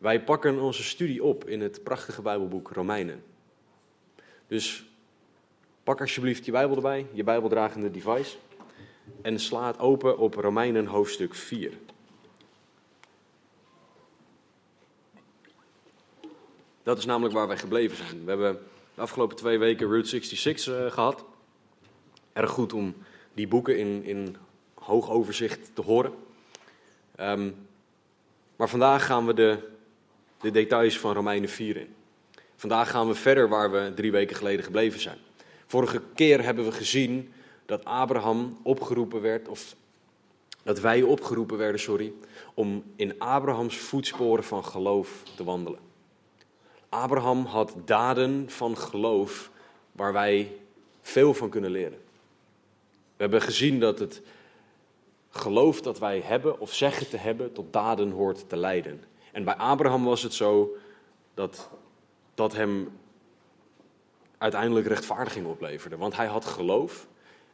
wij pakken onze studie op in het prachtige Bijbelboek Romeinen. Dus pak alsjeblieft je Bijbel erbij, je Bijbeldragende device, en sla het open op Romeinen hoofdstuk 4. Dat is namelijk waar wij gebleven zijn. We hebben de afgelopen twee weken Route 66 uh, gehad. Erg goed om die boeken in, in hoog overzicht te horen. Um, maar vandaag gaan we de, de details van Romeinen 4 in. Vandaag gaan we verder waar we drie weken geleden gebleven zijn. Vorige keer hebben we gezien dat Abraham opgeroepen werd, of dat wij opgeroepen werden, sorry, om in Abrahams voetsporen van geloof te wandelen. Abraham had daden van geloof waar wij veel van kunnen leren. We hebben gezien dat het geloof dat wij hebben of zeggen te hebben tot daden hoort te leiden. En bij Abraham was het zo dat dat hem uiteindelijk rechtvaardiging opleverde. Want hij had geloof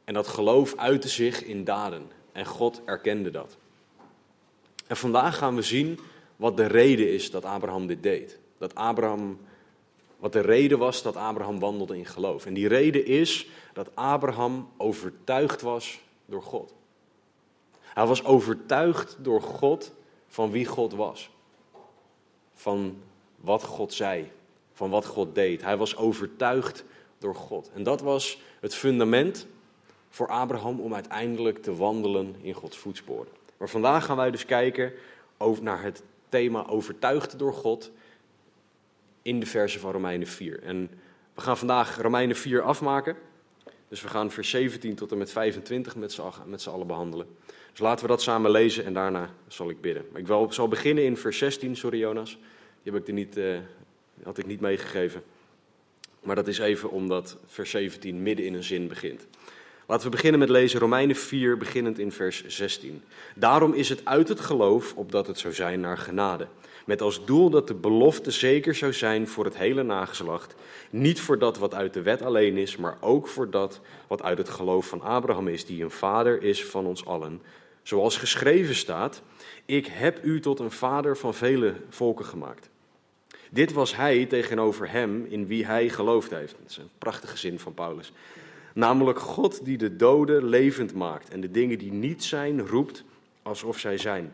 en dat geloof uitte zich in daden. En God erkende dat. En vandaag gaan we zien wat de reden is dat Abraham dit deed. Dat Abraham, wat de reden was dat Abraham wandelde in geloof. En die reden is dat Abraham overtuigd was door God. Hij was overtuigd door God van wie God was. Van wat God zei, van wat God deed. Hij was overtuigd door God. En dat was het fundament voor Abraham om uiteindelijk te wandelen in Gods voetsporen. Maar vandaag gaan wij dus kijken naar het thema overtuigd door God in de versen van Romeinen 4. En we gaan vandaag Romeinen 4 afmaken. Dus we gaan vers 17 tot en met 25 met z'n allen behandelen. Dus laten we dat samen lezen en daarna zal ik bidden. Ik wil, zal beginnen in vers 16, sorry Jonas. Die heb ik er niet, uh, had ik niet meegegeven. Maar dat is even omdat vers 17 midden in een zin begint. Laten we beginnen met lezen Romeinen 4, beginnend in vers 16. Daarom is het uit het geloof, opdat het zou zijn naar genade. Met als doel dat de belofte zeker zou zijn voor het hele nageslacht. Niet voor dat wat uit de wet alleen is, maar ook voor dat wat uit het geloof van Abraham is, die een vader is van ons allen. Zoals geschreven staat: Ik heb u tot een vader van vele volken gemaakt. Dit was hij tegenover hem in wie hij geloofd heeft. Dat is een prachtige zin van Paulus. Namelijk God die de doden levend maakt en de dingen die niet zijn roept alsof zij zijn.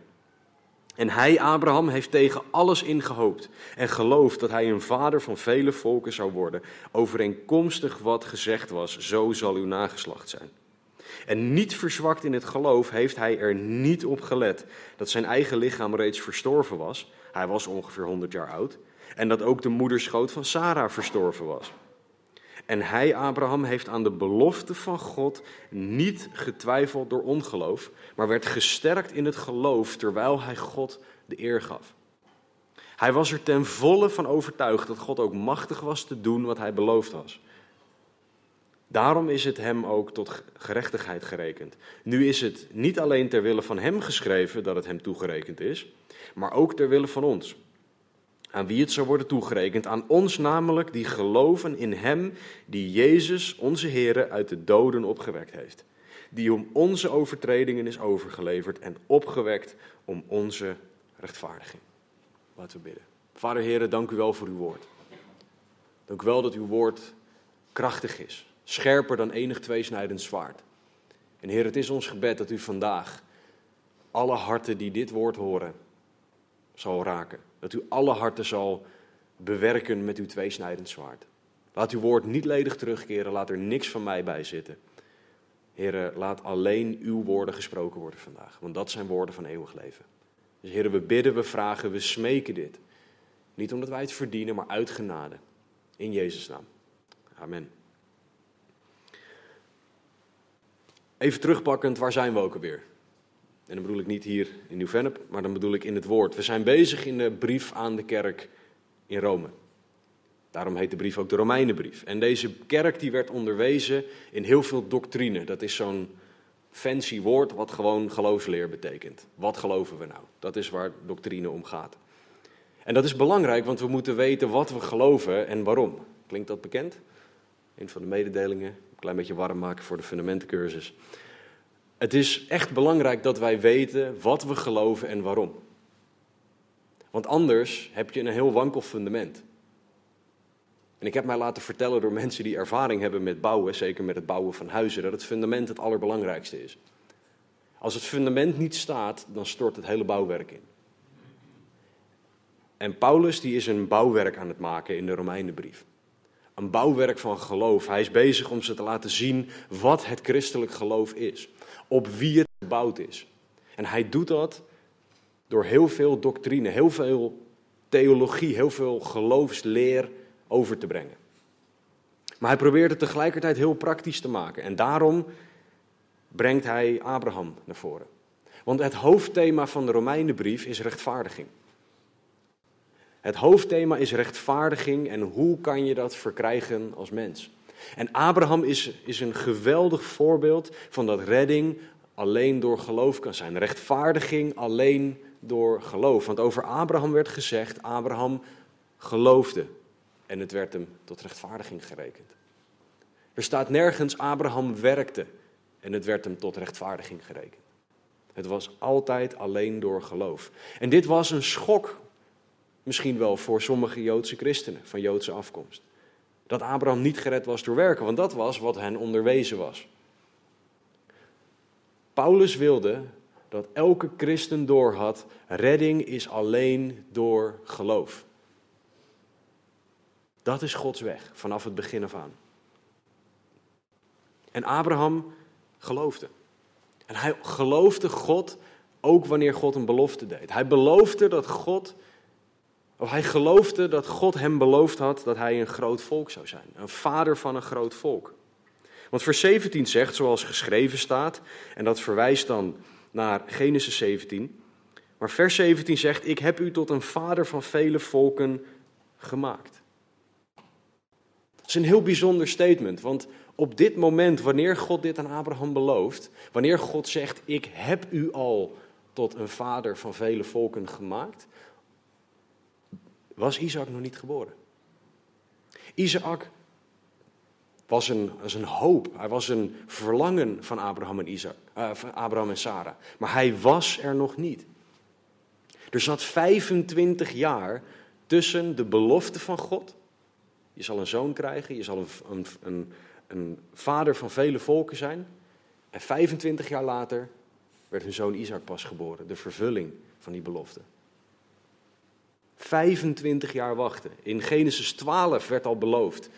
En hij, Abraham, heeft tegen alles ingehoopt en geloofd dat hij een vader van vele volken zou worden, overeenkomstig wat gezegd was, zo zal uw nageslacht zijn. En niet verzwakt in het geloof heeft hij er niet op gelet dat zijn eigen lichaam reeds verstorven was. Hij was ongeveer 100 jaar oud. En dat ook de moederschoot van Sarah verstorven was. En hij, Abraham, heeft aan de belofte van God niet getwijfeld door ongeloof, maar werd gesterkt in het geloof terwijl hij God de eer gaf. Hij was er ten volle van overtuigd dat God ook machtig was te doen wat hij beloofd was. Daarom is het hem ook tot gerechtigheid gerekend. Nu is het niet alleen ter wille van hem geschreven dat het hem toegerekend is, maar ook ter wille van ons. Aan wie het zou worden toegerekend, aan ons namelijk die geloven in hem die Jezus, onze Heer, uit de doden opgewekt heeft. Die om onze overtredingen is overgeleverd en opgewekt om onze rechtvaardiging. Laten we bidden. Vader Heer, dank u wel voor uw woord. Dank u wel dat uw woord krachtig is scherper dan enig tweesnijdend zwaard. En Heer, het is ons gebed dat u vandaag alle harten die dit woord horen zal raken. Dat u alle harten zal bewerken met uw tweesnijdend zwaard. Laat uw woord niet ledig terugkeren, laat er niks van mij bij zitten. Heer, laat alleen uw woorden gesproken worden vandaag, want dat zijn woorden van eeuwig leven. Dus Heer, we bidden, we vragen, we smeken dit. Niet omdat wij het verdienen, maar uit genade. In Jezus' naam. Amen. Even terugpakkend, waar zijn we ook alweer? En dan bedoel ik niet hier in Nieuw-Vennep, maar dan bedoel ik in het woord. We zijn bezig in de brief aan de kerk in Rome. Daarom heet de brief ook de Romeinenbrief. En deze kerk die werd onderwezen in heel veel doctrine. Dat is zo'n fancy woord wat gewoon geloofsleer betekent. Wat geloven we nou? Dat is waar doctrine om gaat. En dat is belangrijk, want we moeten weten wat we geloven en waarom. Klinkt dat bekend? Een van de mededelingen. Een klein beetje warm maken voor de fundamentencursus. Het is echt belangrijk dat wij weten wat we geloven en waarom. Want anders heb je een heel wankel fundament. En ik heb mij laten vertellen door mensen die ervaring hebben met bouwen, zeker met het bouwen van huizen, dat het fundament het allerbelangrijkste is. Als het fundament niet staat, dan stort het hele bouwwerk in. En Paulus die is een bouwwerk aan het maken in de Romeinenbrief. Een bouwwerk van geloof. Hij is bezig om ze te laten zien wat het christelijk geloof is. Op wie het gebouwd is. En hij doet dat door heel veel doctrine, heel veel theologie, heel veel geloofsleer over te brengen. Maar hij probeert het tegelijkertijd heel praktisch te maken. En daarom brengt hij Abraham naar voren. Want het hoofdthema van de Romeinenbrief is rechtvaardiging. Het hoofdthema is rechtvaardiging en hoe kan je dat verkrijgen als mens. En Abraham is, is een geweldig voorbeeld van dat redding alleen door geloof kan zijn. Rechtvaardiging alleen door geloof. Want over Abraham werd gezegd, Abraham geloofde en het werd hem tot rechtvaardiging gerekend. Er staat nergens Abraham werkte en het werd hem tot rechtvaardiging gerekend. Het was altijd alleen door geloof. En dit was een schok, misschien wel voor sommige Joodse christenen van Joodse afkomst. Dat Abraham niet gered was door werken, want dat was wat hen onderwezen was. Paulus wilde dat elke christen doorhad, redding is alleen door geloof. Dat is Gods weg vanaf het begin af aan. En Abraham geloofde. En hij geloofde God ook wanneer God een belofte deed. Hij beloofde dat God, hij geloofde dat God hem beloofd had dat hij een groot volk zou zijn. Een vader van een groot volk. Want vers 17 zegt, zoals geschreven staat, en dat verwijst dan naar Genesis 17. Maar vers 17 zegt, ik heb u tot een vader van vele volken gemaakt. Dat is een heel bijzonder statement, want op dit moment, wanneer God dit aan Abraham belooft, wanneer God zegt, ik heb u al tot een vader van vele volken gemaakt, was Isaac nog niet geboren. Isaac was een, was een hoop, hij was een verlangen van Abraham en, Isaac, uh, van Abraham en Sarah, maar hij was er nog niet. Er zat 25 jaar tussen de belofte van God je zal een zoon krijgen, je zal een, een, een, een vader van vele volken zijn. En 25 jaar later werd hun zoon Isaac pas geboren, de vervulling van die belofte. 25 jaar wachten. In Genesis 12 werd al beloofd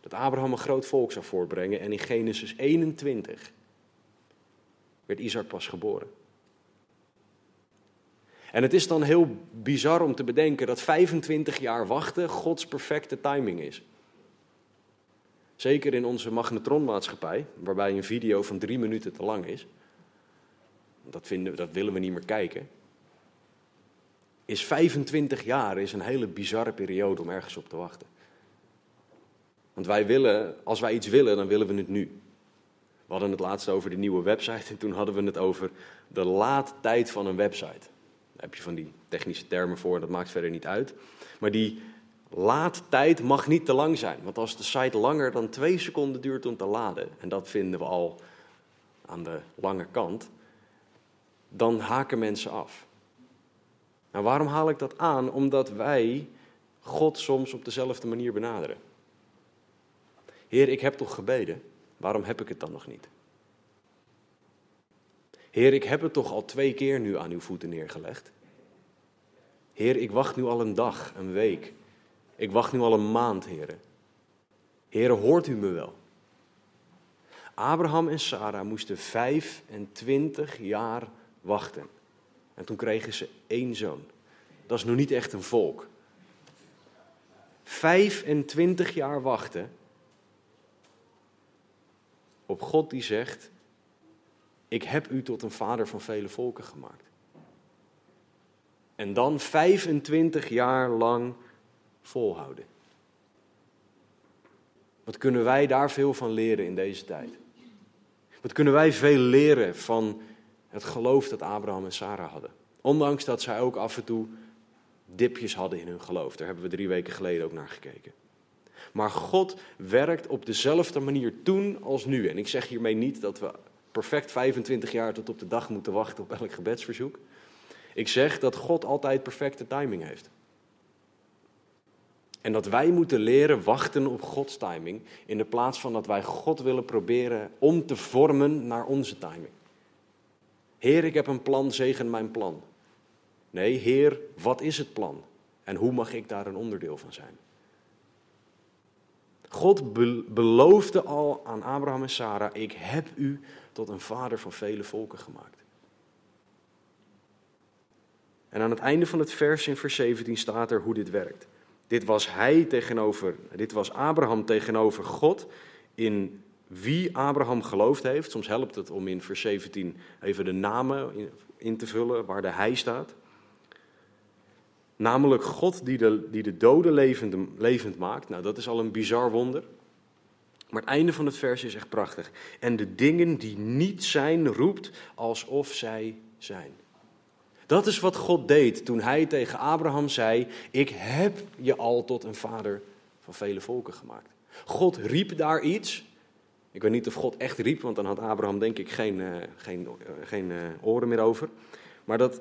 dat Abraham een groot volk zou voortbrengen. En in Genesis 21 werd Isaac pas geboren. En het is dan heel bizar om te bedenken dat 25 jaar wachten Gods perfecte timing is. Zeker in onze magnetronmaatschappij, waarbij een video van drie minuten te lang is. Dat, vinden, dat willen we niet meer kijken. Is 25 jaar is een hele bizarre periode om ergens op te wachten. Want wij willen, als wij iets willen, dan willen we het nu. We hadden het laatst over de nieuwe website en toen hadden we het over de laadtijd van een website. Daar heb je van die technische termen voor, dat maakt verder niet uit. Maar die laadtijd mag niet te lang zijn. Want als de site langer dan twee seconden duurt om te laden, en dat vinden we al aan de lange kant, dan haken mensen af. Nou, waarom haal ik dat aan? Omdat wij God soms op dezelfde manier benaderen. Heer, ik heb toch gebeden, waarom heb ik het dan nog niet? Heer, ik heb het toch al twee keer nu aan uw voeten neergelegd. Heer, ik wacht nu al een dag, een week. Ik wacht nu al een maand, heren. Heren, hoort u me wel? Abraham en Sarah moesten 25 jaar wachten. En toen kregen ze één zoon. Dat is nog niet echt een volk. 25 jaar wachten op God die zegt: Ik heb u tot een vader van vele volken gemaakt. En dan 25 jaar lang volhouden. Wat kunnen wij daar veel van leren in deze tijd? Wat kunnen wij veel leren van het geloof dat Abraham en Sarah hadden? Ondanks dat zij ook af en toe dipjes hadden in hun geloof. Daar hebben we drie weken geleden ook naar gekeken. Maar God werkt op dezelfde manier toen als nu. En ik zeg hiermee niet dat we perfect 25 jaar tot op de dag moeten wachten op elk gebedsverzoek. Ik zeg dat God altijd perfecte timing heeft. En dat wij moeten leren wachten op Gods timing, in de plaats van dat wij God willen proberen om te vormen naar onze timing. Heer, ik heb een plan, zegen mijn plan. Nee, Heer, wat is het plan? En hoe mag ik daar een onderdeel van zijn? God beloofde al aan Abraham en Sarah: Ik heb u tot een vader van vele volken gemaakt. En aan het einde van het vers in vers 17 staat er hoe dit werkt. Dit was hij tegenover, dit was Abraham tegenover God in wie Abraham geloofd heeft. Soms helpt het om in vers 17 even de namen in te vullen waar de hij staat. Namelijk God die de, die de doden levend, levend maakt. Nou, dat is al een bizar wonder. Maar het einde van het vers is echt prachtig. En de dingen die niet zijn, roept alsof zij zijn. Dat is wat God deed toen hij tegen Abraham zei: Ik heb je al tot een vader van vele volken gemaakt. God riep daar iets. Ik weet niet of God echt riep, want dan had Abraham denk ik geen, uh, geen, uh, geen uh, oren meer over. Maar dat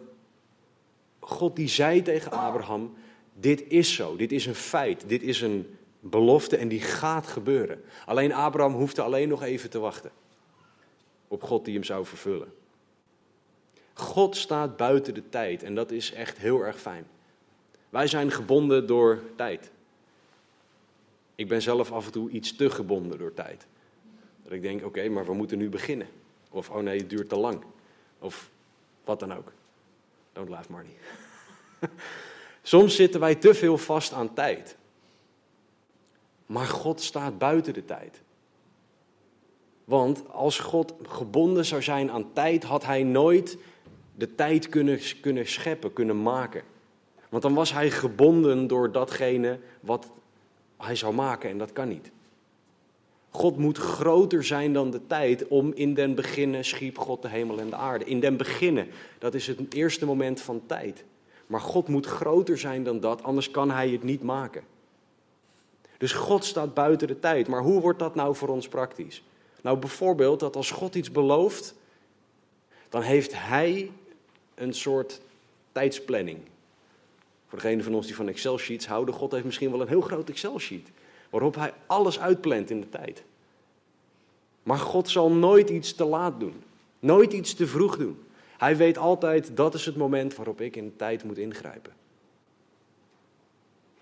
God die zei tegen Abraham: Dit is zo, dit is een feit, dit is een belofte en die gaat gebeuren. Alleen Abraham hoefde alleen nog even te wachten op God die hem zou vervullen. God staat buiten de tijd en dat is echt heel erg fijn. Wij zijn gebonden door tijd. Ik ben zelf af en toe iets te gebonden door tijd. Dat ik denk, oké, maar we moeten nu beginnen. Of, oh nee, het duurt te lang. Of wat dan ook. Don't laugh, Marty. Soms zitten wij te veel vast aan tijd. Maar God staat buiten de tijd. Want als God gebonden zou zijn aan tijd, had hij nooit de tijd kunnen, kunnen scheppen, kunnen maken. Want dan was hij gebonden door datgene wat hij zou maken en dat kan niet. God moet groter zijn dan de tijd om in den beginnen schiep God de hemel en de aarde. In den beginnen, dat is het eerste moment van tijd. Maar God moet groter zijn dan dat, anders kan hij het niet maken. Dus God staat buiten de tijd. Maar hoe wordt dat nou voor ons praktisch? Nou, bijvoorbeeld dat als God iets belooft, dan heeft hij een soort tijdsplanning. Voor degene van ons die van Excel-sheets houden, God heeft misschien wel een heel groot Excel-sheet. Waarop hij alles uitplant in de tijd. Maar God zal nooit iets te laat doen. Nooit iets te vroeg doen. Hij weet altijd, dat is het moment waarop ik in de tijd moet ingrijpen.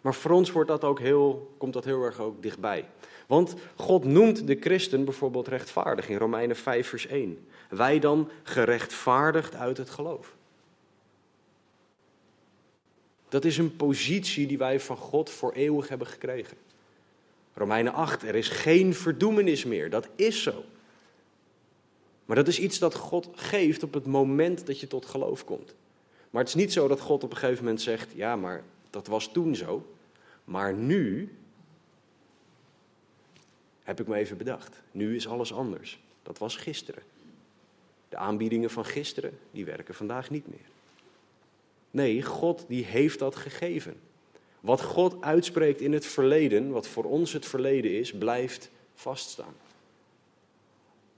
Maar voor ons wordt dat ook heel, komt dat heel erg ook dichtbij. Want God noemt de christen bijvoorbeeld rechtvaardig in Romeinen 5 vers 1. Wij dan gerechtvaardigd uit het geloof. Dat is een positie die wij van God voor eeuwig hebben gekregen. Romeinen 8, er is geen verdoemenis meer. Dat is zo. Maar dat is iets dat God geeft op het moment dat je tot geloof komt. Maar het is niet zo dat God op een gegeven moment zegt: Ja, maar dat was toen zo. Maar nu heb ik me even bedacht. Nu is alles anders. Dat was gisteren. De aanbiedingen van gisteren, die werken vandaag niet meer. Nee, God die heeft dat gegeven. Wat God uitspreekt in het verleden, wat voor ons het verleden is, blijft vaststaan.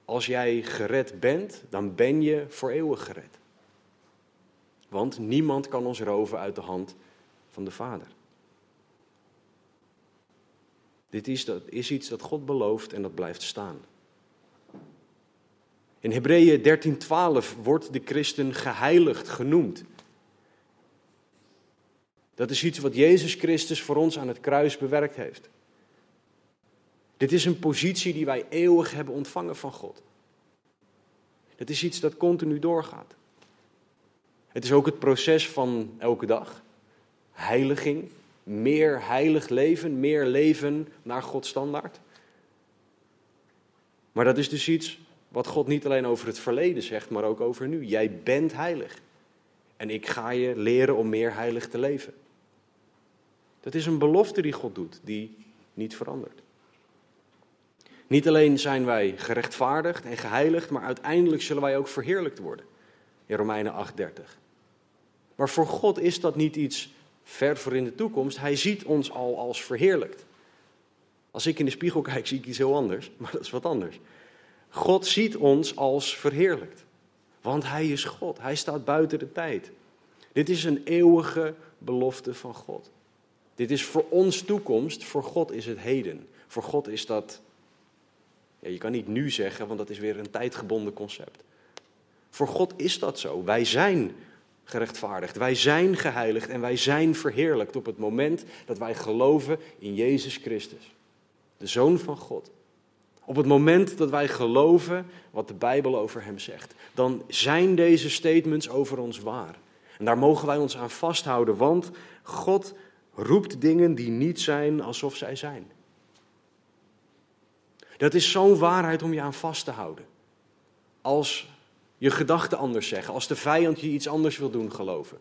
Als jij gered bent, dan ben je voor eeuwig gered. Want niemand kan ons roven uit de hand van de Vader. Dit is, dat is iets dat God belooft en dat blijft staan. In Hebreeën 13:12 wordt de christen geheiligd genoemd. Dat is iets wat Jezus Christus voor ons aan het kruis bewerkt heeft. Dit is een positie die wij eeuwig hebben ontvangen van God. Het is iets dat continu doorgaat. Het is ook het proces van elke dag. Heiliging, meer heilig leven, meer leven naar Gods standaard. Maar dat is dus iets wat God niet alleen over het verleden zegt, maar ook over nu. Jij bent heilig. En ik ga je leren om meer heilig te leven. Dat is een belofte die God doet, die niet verandert. Niet alleen zijn wij gerechtvaardigd en geheiligd, maar uiteindelijk zullen wij ook verheerlijkt worden. In Romeinen 8:30. Maar voor God is dat niet iets ver voor in de toekomst. Hij ziet ons al als verheerlijkt. Als ik in de spiegel kijk, zie ik iets heel anders, maar dat is wat anders. God ziet ons als verheerlijkt. Want Hij is God. Hij staat buiten de tijd. Dit is een eeuwige belofte van God. Dit is voor ons toekomst, voor God is het heden. Voor God is dat, ja, je kan niet nu zeggen, want dat is weer een tijdgebonden concept. Voor God is dat zo. Wij zijn gerechtvaardigd, wij zijn geheiligd en wij zijn verheerlijkt op het moment dat wij geloven in Jezus Christus, de Zoon van God. Op het moment dat wij geloven wat de Bijbel over Hem zegt, dan zijn deze statements over ons waar. En daar mogen wij ons aan vasthouden, want God roept dingen die niet zijn alsof zij zijn. Dat is zo'n waarheid om je aan vast te houden. Als je gedachten anders zeggen, als de vijand je iets anders wil doen geloven.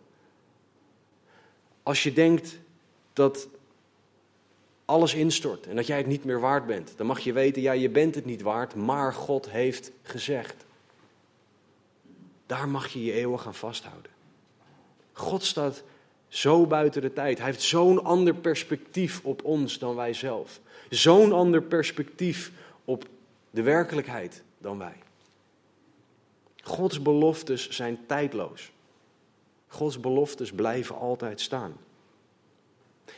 Als je denkt dat alles instort en dat jij het niet meer waard bent, dan mag je weten, ja, je bent het niet waard, maar God heeft gezegd. Daar mag je je eeuwig aan vasthouden. God staat zo buiten de tijd. Hij heeft zo'n ander perspectief op ons dan wij zelf. Zo'n ander perspectief op de werkelijkheid dan wij. Gods beloftes zijn tijdloos. Gods beloftes blijven altijd staan.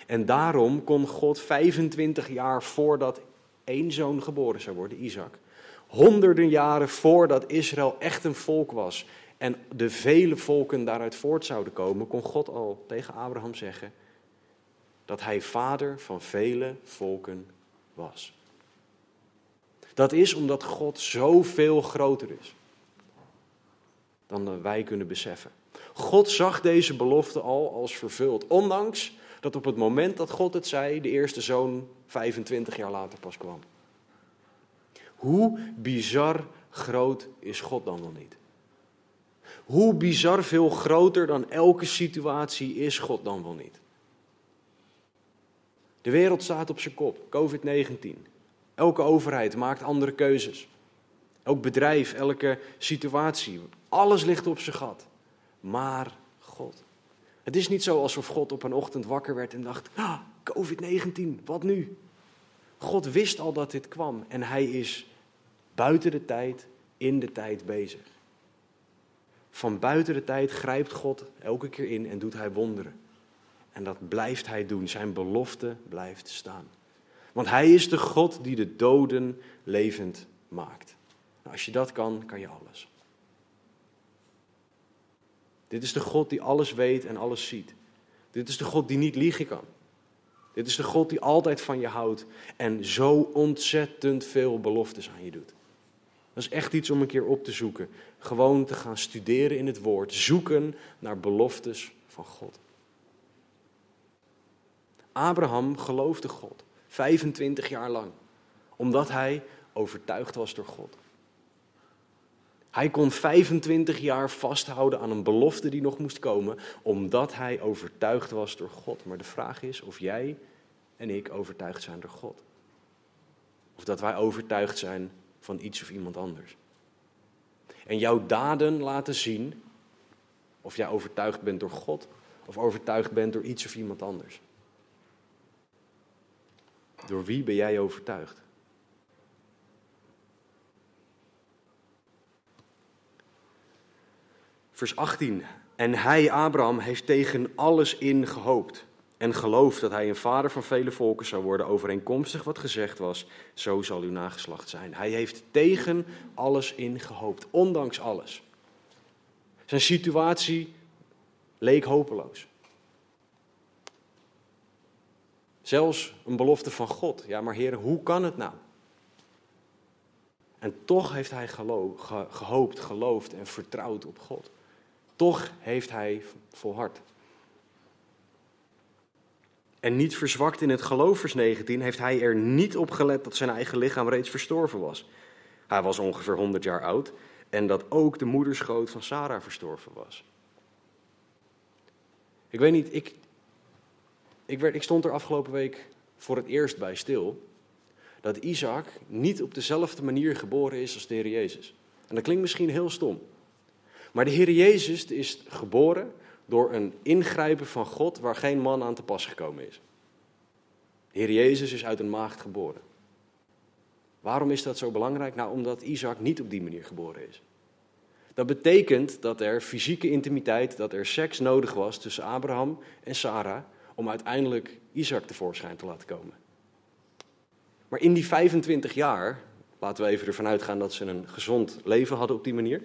En daarom kon God 25 jaar voordat één zoon geboren zou worden, Isaac, honderden jaren voordat Israël echt een volk was en de vele volken daaruit voort zouden komen, kon God al tegen Abraham zeggen dat hij vader van vele volken was. Dat is omdat God zoveel groter is dan wij kunnen beseffen. God zag deze belofte al als vervuld, ondanks dat op het moment dat God het zei, de eerste zoon 25 jaar later pas kwam. Hoe bizar groot is God dan wel niet? Hoe bizar veel groter dan elke situatie is God dan wel niet? De wereld staat op zijn kop, COVID-19. Elke overheid maakt andere keuzes. Elk bedrijf, elke situatie, alles ligt op zijn gat. Maar God. Het is niet zo alsof God op een ochtend wakker werd en dacht: ah, COVID-19, wat nu? God wist al dat dit kwam en hij is buiten de tijd, in de tijd bezig. Van buiten de tijd grijpt God elke keer in en doet hij wonderen. En dat blijft hij doen. Zijn belofte blijft staan. Want hij is de God die de doden levend maakt. Nou, als je dat kan, kan je alles. Dit is de God die alles weet en alles ziet. Dit is de God die niet liegen kan. Dit is de God die altijd van je houdt en zo ontzettend veel beloftes aan je doet. Dat is echt iets om een keer op te zoeken. Gewoon te gaan studeren in het woord, zoeken naar beloftes van God. Abraham geloofde God 25 jaar lang, omdat hij overtuigd was door God. Hij kon 25 jaar vasthouden aan een belofte die nog moest komen, omdat hij overtuigd was door God. Maar de vraag is of jij en ik overtuigd zijn door God. Of dat wij overtuigd zijn van iets of iemand anders. En jouw daden laten zien of jij overtuigd bent door God of overtuigd bent door iets of iemand anders. Door wie ben jij overtuigd? Vers 18. En hij, Abraham, heeft tegen alles in gehoopt. En gelooft dat hij een vader van vele volken zou worden, overeenkomstig wat gezegd was, zo zal uw nageslacht zijn. Hij heeft tegen alles in gehoopt, ondanks alles. Zijn situatie leek hopeloos. Zelfs een belofte van God. Ja, maar heren, hoe kan het nou? En toch heeft hij gehoopt, geloofd en vertrouwd op God. Toch heeft hij volhard. En niet verzwakt in het geloof, vers 19, heeft hij er niet op gelet dat zijn eigen lichaam reeds verstorven was. Hij was ongeveer 100 jaar oud en dat ook de moederschoot van Sarah verstorven was. Ik weet niet, ik, ik, werd, ik stond er afgelopen week voor het eerst bij stil dat Isaac niet op dezelfde manier geboren is als de Heer Jezus. En dat klinkt misschien heel stom. Maar de Heer Jezus is geboren door een ingrijpen van God waar geen man aan te pas gekomen is. De Heer Jezus is uit een maagd geboren. Waarom is dat zo belangrijk? Nou, omdat Isaac niet op die manier geboren is. Dat betekent dat er fysieke intimiteit, dat er seks nodig was tussen Abraham en Sarah om uiteindelijk Isaac tevoorschijn te laten komen. Maar in die 25 jaar, laten we even ervan uitgaan dat ze een gezond leven hadden op die manier,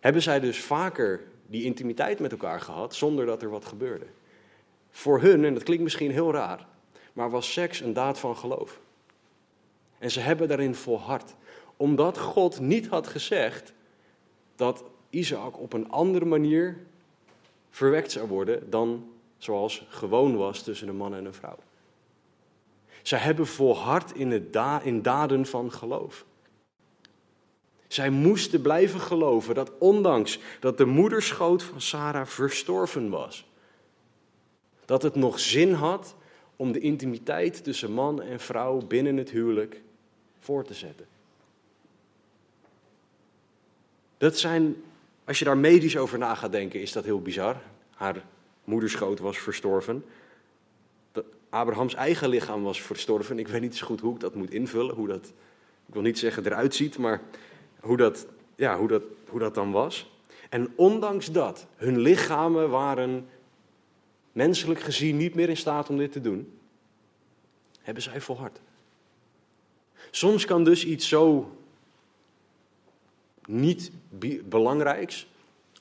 hebben zij dus vaker die intimiteit met elkaar gehad zonder dat er wat gebeurde. Voor hun, en dat klinkt misschien heel raar, maar was seks een daad van geloof. En ze hebben daarin volhard, omdat God niet had gezegd dat Isaac op een andere manier verwekt zou worden dan zoals gewoon was tussen een man en een vrouw. Zij hebben volhard in, da in daden van geloof. Zij moesten blijven geloven dat ondanks dat de moederschoot van Sarah verstorven was, dat het nog zin had om de intimiteit tussen man en vrouw binnen het huwelijk voor te zetten. Dat zijn, als je daar medisch over na gaat denken, is dat heel bizar. Haar moederschoot was verstorven. Abrahams eigen lichaam was verstorven. Ik weet niet zo goed hoe ik dat moet invullen, hoe dat, ik wil niet zeggen eruit ziet, maar hoe dat, ja, hoe dat, hoe dat dan was. En ondanks dat, hun lichamen waren menselijk gezien niet meer in staat om dit te doen, hebben zij volhard. Soms kan dus iets zo niet belangrijks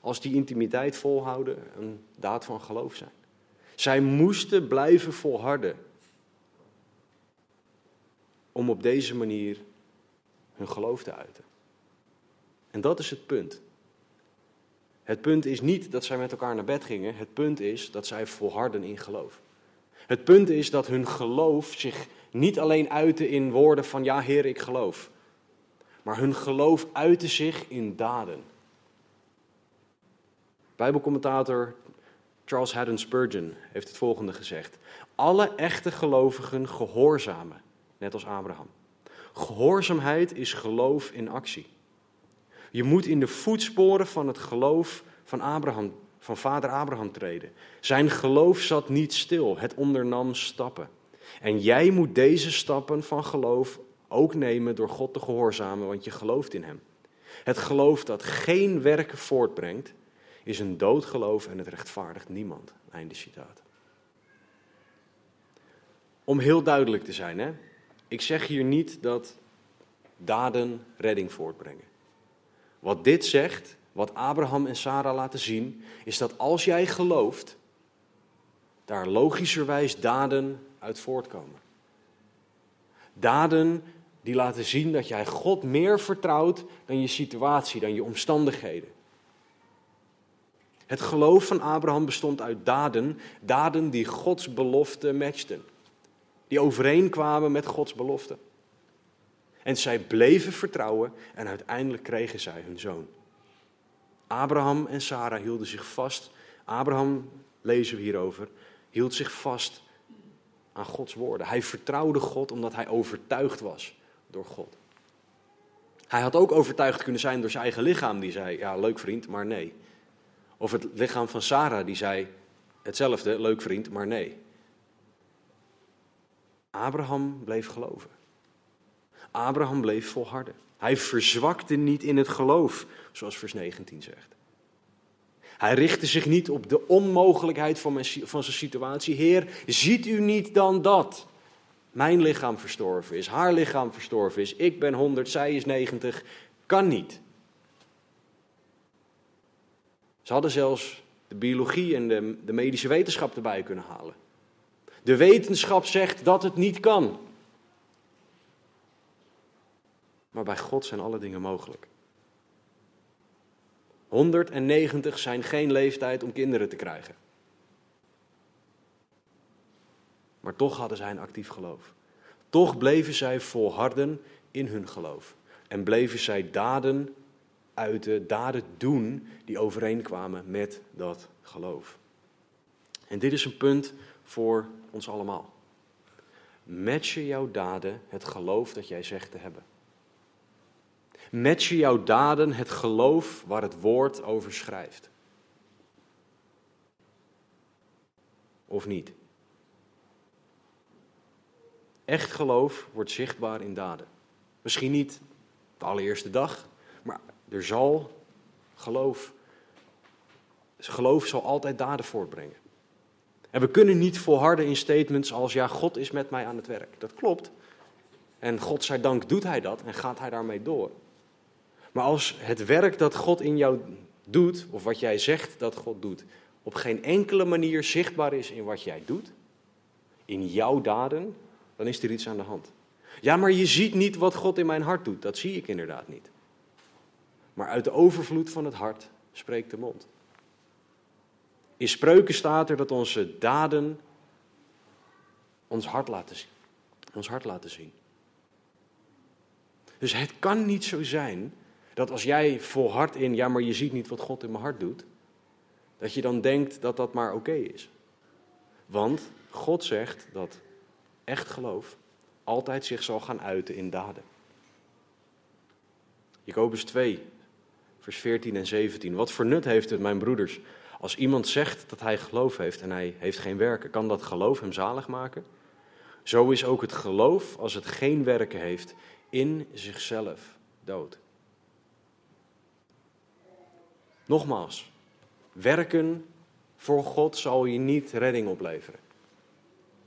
als die intimiteit volhouden een daad van geloof zijn. Zij moesten blijven volharden om op deze manier hun geloof te uiten. En dat is het punt. Het punt is niet dat zij met elkaar naar bed gingen, het punt is dat zij volharden in geloof. Het punt is dat hun geloof zich niet alleen uitte in woorden van ja Heer, ik geloof. Maar hun geloof uitte zich in daden. Bijbelcommentator Charles Haddon Spurgeon heeft het volgende gezegd. Alle echte gelovigen gehoorzamen, net als Abraham. Gehoorzaamheid is geloof in actie. Je moet in de voetsporen van het geloof van Abraham, van vader Abraham treden. Zijn geloof zat niet stil, het ondernam stappen. En jij moet deze stappen van geloof ook nemen door God te gehoorzamen, want je gelooft in Hem. Het geloof dat geen werken voortbrengt, is een doodgeloof en het rechtvaardigt niemand. Einde citaat. Om heel duidelijk te zijn, hè? ik zeg hier niet dat daden redding voortbrengen. Wat dit zegt, wat Abraham en Sarah laten zien, is dat als jij gelooft, daar logischerwijs daden uit voortkomen. Daden die laten zien dat jij God meer vertrouwt dan je situatie, dan je omstandigheden. Het geloof van Abraham bestond uit daden, daden die Gods belofte matchten. Die overeenkwamen met Gods belofte. En zij bleven vertrouwen en uiteindelijk kregen zij hun zoon. Abraham en Sarah hielden zich vast. Abraham, lezen we hierover, hield zich vast aan Gods woorden. Hij vertrouwde God omdat hij overtuigd was door God. Hij had ook overtuigd kunnen zijn door zijn eigen lichaam, die zei: Ja, leuk vriend, maar nee. Of het lichaam van Sarah, die zei: Hetzelfde, leuk vriend, maar nee. Abraham bleef geloven. Abraham bleef volharden. Hij verzwakte niet in het geloof, zoals vers 19 zegt. Hij richtte zich niet op de onmogelijkheid van, van zijn situatie. Heer, ziet u niet dan dat mijn lichaam verstorven is, haar lichaam verstorven is, ik ben 100, zij is 90, kan niet. Ze hadden zelfs de biologie en de, de medische wetenschap erbij kunnen halen. De wetenschap zegt dat het niet kan. Maar bij God zijn alle dingen mogelijk. 190 zijn geen leeftijd om kinderen te krijgen. Maar toch hadden zij een actief geloof. Toch bleven zij volharden in hun geloof. En bleven zij daden uiten, daden doen die overeenkwamen met dat geloof. En dit is een punt voor ons allemaal. matchen jouw daden het geloof dat jij zegt te hebben? Matchen jouw daden het geloof waar het woord over schrijft? Of niet? Echt geloof wordt zichtbaar in daden. Misschien niet de allereerste dag, maar er zal geloof. Geloof zal altijd daden voortbrengen. En we kunnen niet volharden in statements als ja, God is met mij aan het werk. Dat klopt. En God zij dank doet hij dat en gaat hij daarmee door. Maar als het werk dat God in jou doet, of wat jij zegt dat God doet, op geen enkele manier zichtbaar is in wat jij doet, in jouw daden, dan is er iets aan de hand. Ja, maar je ziet niet wat God in mijn hart doet. Dat zie ik inderdaad niet. Maar uit de overvloed van het hart spreekt de mond. In spreuken staat er dat onze daden ons hart laten zien. Ons hart laten zien. Dus het kan niet zo zijn dat als jij volhardt in, ja, maar je ziet niet wat God in mijn hart doet, dat je dan denkt dat dat maar oké is. Want God zegt dat echt geloof altijd zich zal gaan uiten in daden. Jacobus 2, vers 14 en 17. Wat voor nut heeft het, mijn broeders, als iemand zegt dat hij geloof heeft en hij heeft geen werken? Kan dat geloof hem zalig maken? Zo is ook het geloof, als het geen werken heeft, in zichzelf dood. Nogmaals, werken voor God zal je niet redding opleveren.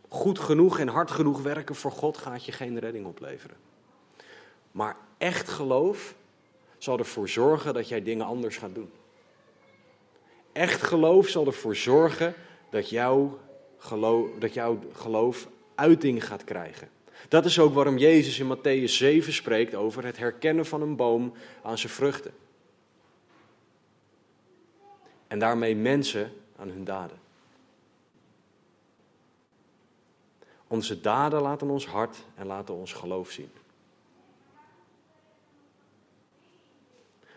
Goed genoeg en hard genoeg werken voor God gaat je geen redding opleveren. Maar echt geloof zal ervoor zorgen dat jij dingen anders gaat doen. Echt geloof zal ervoor zorgen dat jouw geloof, dat jouw geloof uiting gaat krijgen. Dat is ook waarom Jezus in Matthäus 7 spreekt over het herkennen van een boom aan zijn vruchten. En daarmee mensen aan hun daden. Onze daden laten ons hart en laten ons geloof zien.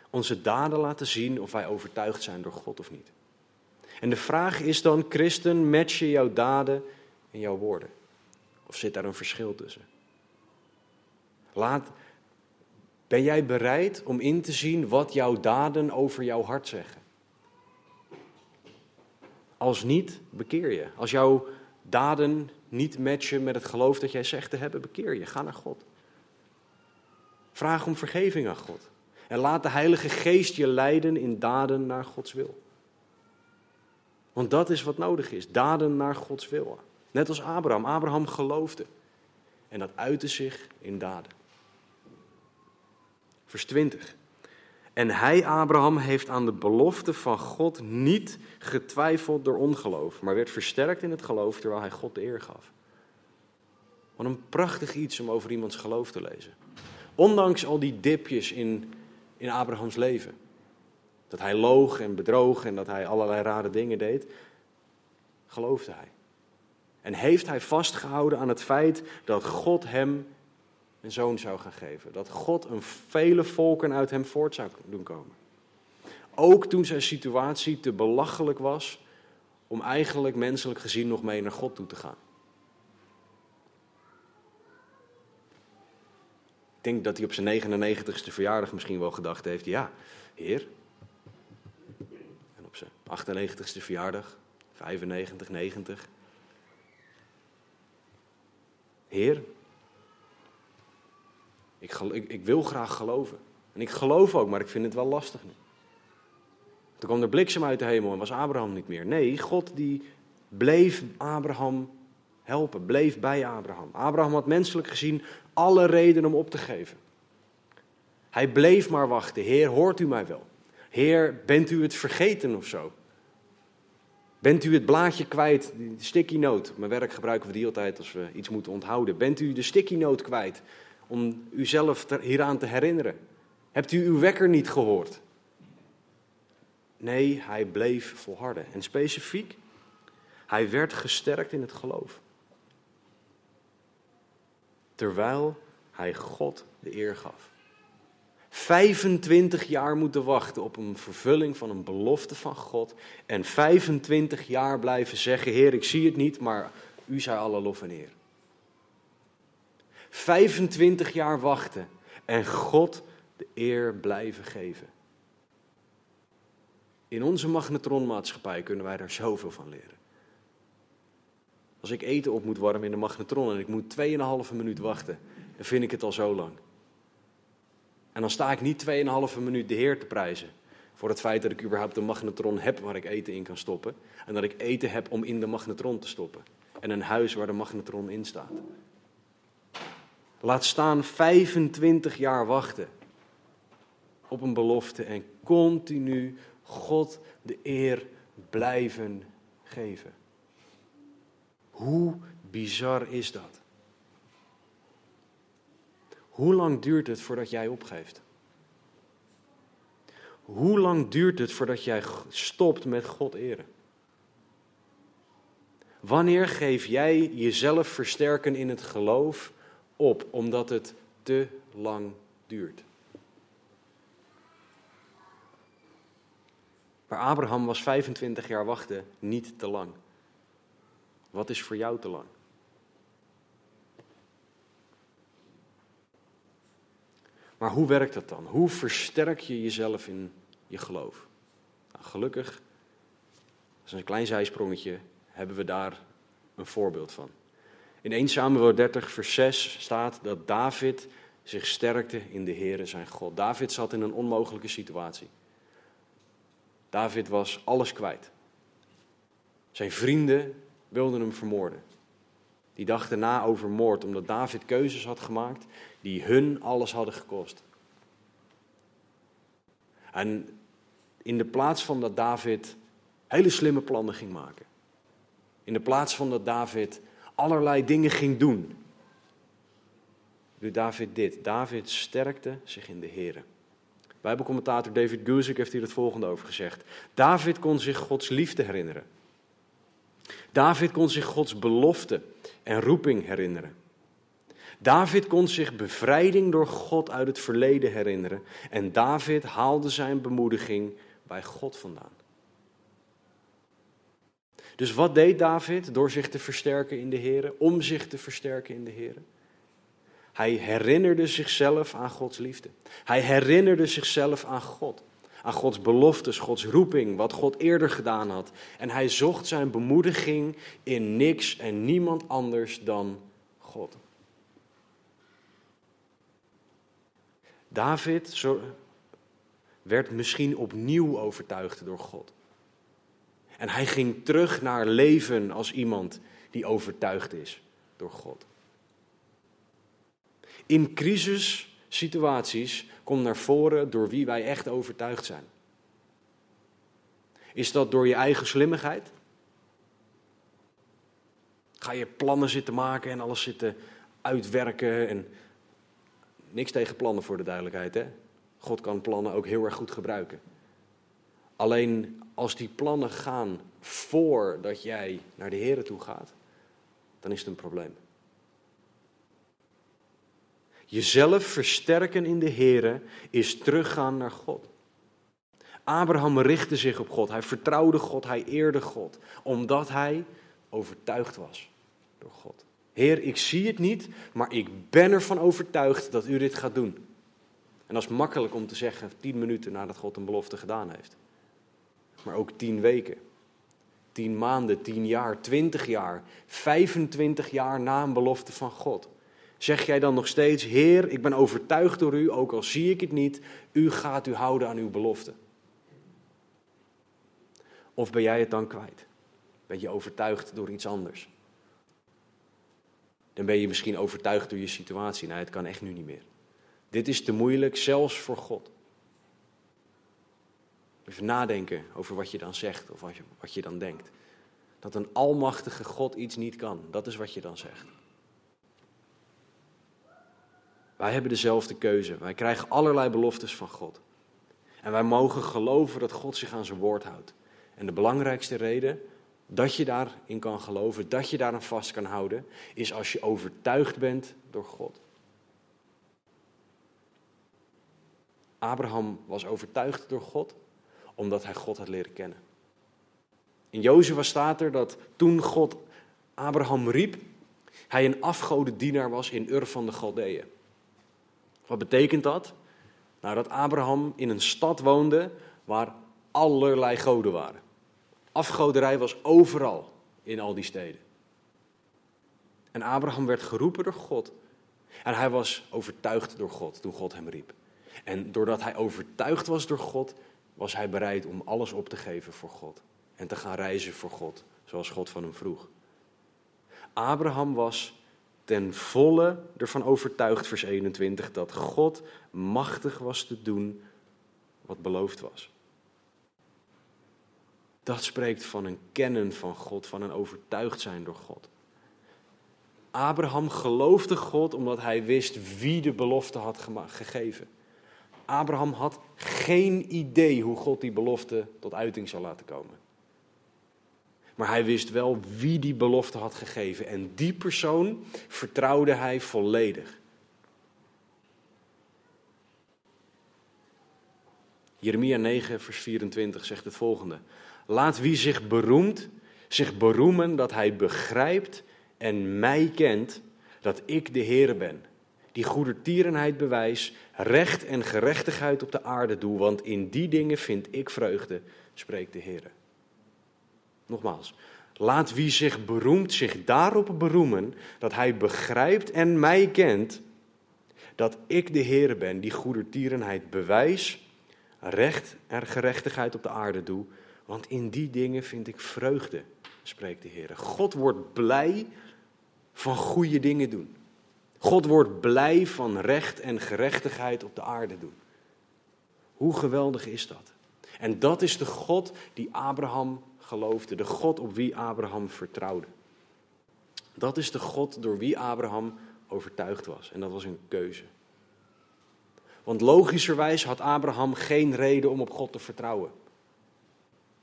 Onze daden laten zien of wij overtuigd zijn door God of niet. En de vraag is dan, christen, match je jouw daden en jouw woorden? Of zit daar een verschil tussen? Laat, ben jij bereid om in te zien wat jouw daden over jouw hart zeggen? Als niet, bekeer je. Als jouw daden niet matchen met het geloof dat jij zegt te hebben, bekeer je. Ga naar God. Vraag om vergeving aan God. En laat de Heilige Geest je leiden in daden naar Gods wil. Want dat is wat nodig is: daden naar Gods wil. Net als Abraham. Abraham geloofde. En dat uitte zich in daden. Vers 20. En hij, Abraham, heeft aan de belofte van God niet getwijfeld door ongeloof, maar werd versterkt in het geloof terwijl hij God de eer gaf. Wat een prachtig iets om over iemands geloof te lezen. Ondanks al die dipjes in, in Abrahams leven. Dat hij loog en bedroog en dat hij allerlei rare dingen deed, geloofde hij. En heeft hij vastgehouden aan het feit dat God hem een zoon zou gaan geven. Dat God een vele volken uit hem voort zou doen komen. Ook toen zijn situatie te belachelijk was om eigenlijk menselijk gezien nog mee naar God toe te gaan. Ik denk dat hij op zijn 99ste verjaardag misschien wel gedacht heeft: ja, Heer. En op zijn 98ste verjaardag, 95, 90. Heer, ik, ik, wil graag geloven. En ik geloof ook, maar ik vind het wel lastig nu. Toen kwam er bliksem uit de hemel en was Abraham niet meer. Nee, God die bleef Abraham helpen, bleef bij Abraham. Abraham had menselijk gezien alle reden om op te geven. Hij bleef maar wachten. Heer, hoort u mij wel? Heer, bent u het vergeten of zo? Bent u het blaadje kwijt, de sticky note? Mijn werk gebruiken we die altijd als we iets moeten onthouden. Bent u de sticky note kwijt om uzelf hieraan te herinneren? Hebt u uw wekker niet gehoord? Nee, hij bleef volharden. En specifiek, hij werd gesterkt in het geloof. Terwijl hij God de eer gaf. 25 jaar moeten wachten op een vervulling van een belofte van God. En 25 jaar blijven zeggen: Heer, ik zie het niet, maar u zij alle lof en eer. 25 jaar wachten en God de eer blijven geven. In onze magnetronmaatschappij kunnen wij daar zoveel van leren. Als ik eten op moet warmen in de magnetron en ik moet 2,5 minuut wachten, dan vind ik het al zo lang. En dan sta ik niet 2,5 minuut de Heer te prijzen voor het feit dat ik überhaupt een magnetron heb waar ik eten in kan stoppen. En dat ik eten heb om in de magnetron te stoppen. En een huis waar de magnetron in staat. Laat staan 25 jaar wachten op een belofte en continu God de eer blijven geven. Hoe bizar is dat? Hoe lang duurt het voordat jij opgeeft? Hoe lang duurt het voordat jij stopt met God eren? Wanneer geef jij jezelf versterken in het geloof op omdat het te lang duurt? Maar Abraham was 25 jaar wachten niet te lang. Wat is voor jou te lang? Maar hoe werkt dat dan? Hoe versterk je jezelf in je geloof? Nou, gelukkig, dat is een klein zijsprongetje, hebben we daar een voorbeeld van. In 1 Samuel 30, vers 6 staat dat David zich sterkte in de Heere zijn God. David zat in een onmogelijke situatie. David was alles kwijt. Zijn vrienden wilden hem vermoorden. Die dachten na over moord, omdat David keuzes had gemaakt die hun alles hadden gekost. En in de plaats van dat David hele slimme plannen ging maken, in de plaats van dat David allerlei dingen ging doen, doet David dit. David sterkte zich in de Here. Bijbelcommentator David Guzik heeft hier het volgende over gezegd. David kon zich Gods liefde herinneren. David kon zich Gods belofte en roeping herinneren. David kon zich bevrijding door God uit het verleden herinneren. En David haalde zijn bemoediging bij God vandaan. Dus wat deed David door zich te versterken in de Heer, om zich te versterken in de Heer? Hij herinnerde zichzelf aan Gods liefde. Hij herinnerde zichzelf aan God. Aan Gods beloftes, Gods roeping, wat God eerder gedaan had. En hij zocht zijn bemoediging in niks en niemand anders dan God. David werd misschien opnieuw overtuigd door God. En hij ging terug naar leven als iemand die overtuigd is door God. In crisissituaties komt naar voren door wie wij echt overtuigd zijn. Is dat door je eigen slimmigheid? Ga je plannen zitten maken en alles zitten uitwerken en niks tegen plannen voor de duidelijkheid, hè? God kan plannen ook heel erg goed gebruiken. Alleen als die plannen gaan voordat jij naar de Here toe gaat, dan is het een probleem. Jezelf versterken in de Here is teruggaan naar God. Abraham richtte zich op God. Hij vertrouwde God, hij eerde God, omdat hij overtuigd was door God. Heer, ik zie het niet, maar ik ben ervan overtuigd dat u dit gaat doen. En dat is makkelijk om te zeggen tien minuten nadat God een belofte gedaan heeft. Maar ook tien weken, tien maanden, tien jaar, twintig jaar, 25 jaar na een belofte van God. Zeg jij dan nog steeds, Heer, ik ben overtuigd door u, ook al zie ik het niet, u gaat u houden aan uw belofte? Of ben jij het dan kwijt? Ben je overtuigd door iets anders? Dan ben je misschien overtuigd door je situatie. Nee, het kan echt nu niet meer. Dit is te moeilijk, zelfs voor God. Even nadenken over wat je dan zegt of wat je, wat je dan denkt. Dat een almachtige God iets niet kan, dat is wat je dan zegt. Wij hebben dezelfde keuze. Wij krijgen allerlei beloftes van God. En wij mogen geloven dat God zich aan zijn woord houdt. En de belangrijkste reden dat je daarin kan geloven, dat je daaraan vast kan houden, is als je overtuigd bent door God. Abraham was overtuigd door God, omdat hij God had leren kennen. In Jozua staat er dat toen God Abraham riep, hij een afgodendienaar was in Ur van de Galdeeën. Wat betekent dat? Nou, dat Abraham in een stad woonde waar allerlei goden waren. Afgoderij was overal in al die steden. En Abraham werd geroepen door God. En hij was overtuigd door God toen God hem riep. En doordat hij overtuigd was door God, was hij bereid om alles op te geven voor God. En te gaan reizen voor God, zoals God van hem vroeg. Abraham was ten volle ervan overtuigd, vers 21, dat God machtig was te doen wat beloofd was. Dat spreekt van een kennen van God, van een overtuigd zijn door God. Abraham geloofde God omdat hij wist wie de belofte had gegeven. Abraham had geen idee hoe God die belofte tot uiting zou laten komen. Maar hij wist wel wie die belofte had gegeven. En die persoon vertrouwde hij volledig. Jeremia 9, vers 24 zegt het volgende. Laat wie zich beroemt, zich beroemen dat hij begrijpt en mij kent, dat ik de Heere ben. Die goedertierenheid bewijs, recht en gerechtigheid op de aarde doe, want in die dingen vind ik vreugde, spreekt de Heere. Nogmaals, laat wie zich beroemt zich daarop beroemen dat hij begrijpt en mij kent dat ik de Heer ben die goedertierenheid bewijs, recht en gerechtigheid op de aarde doe, want in die dingen vind ik vreugde, spreekt de Heer. God wordt blij van goede dingen doen. God wordt blij van recht en gerechtigheid op de aarde doen. Hoe geweldig is dat? En dat is de God die Abraham geloofde, de God op wie Abraham vertrouwde. Dat is de God door wie Abraham overtuigd was. En dat was een keuze. Want logischerwijs had Abraham geen reden om op God te vertrouwen.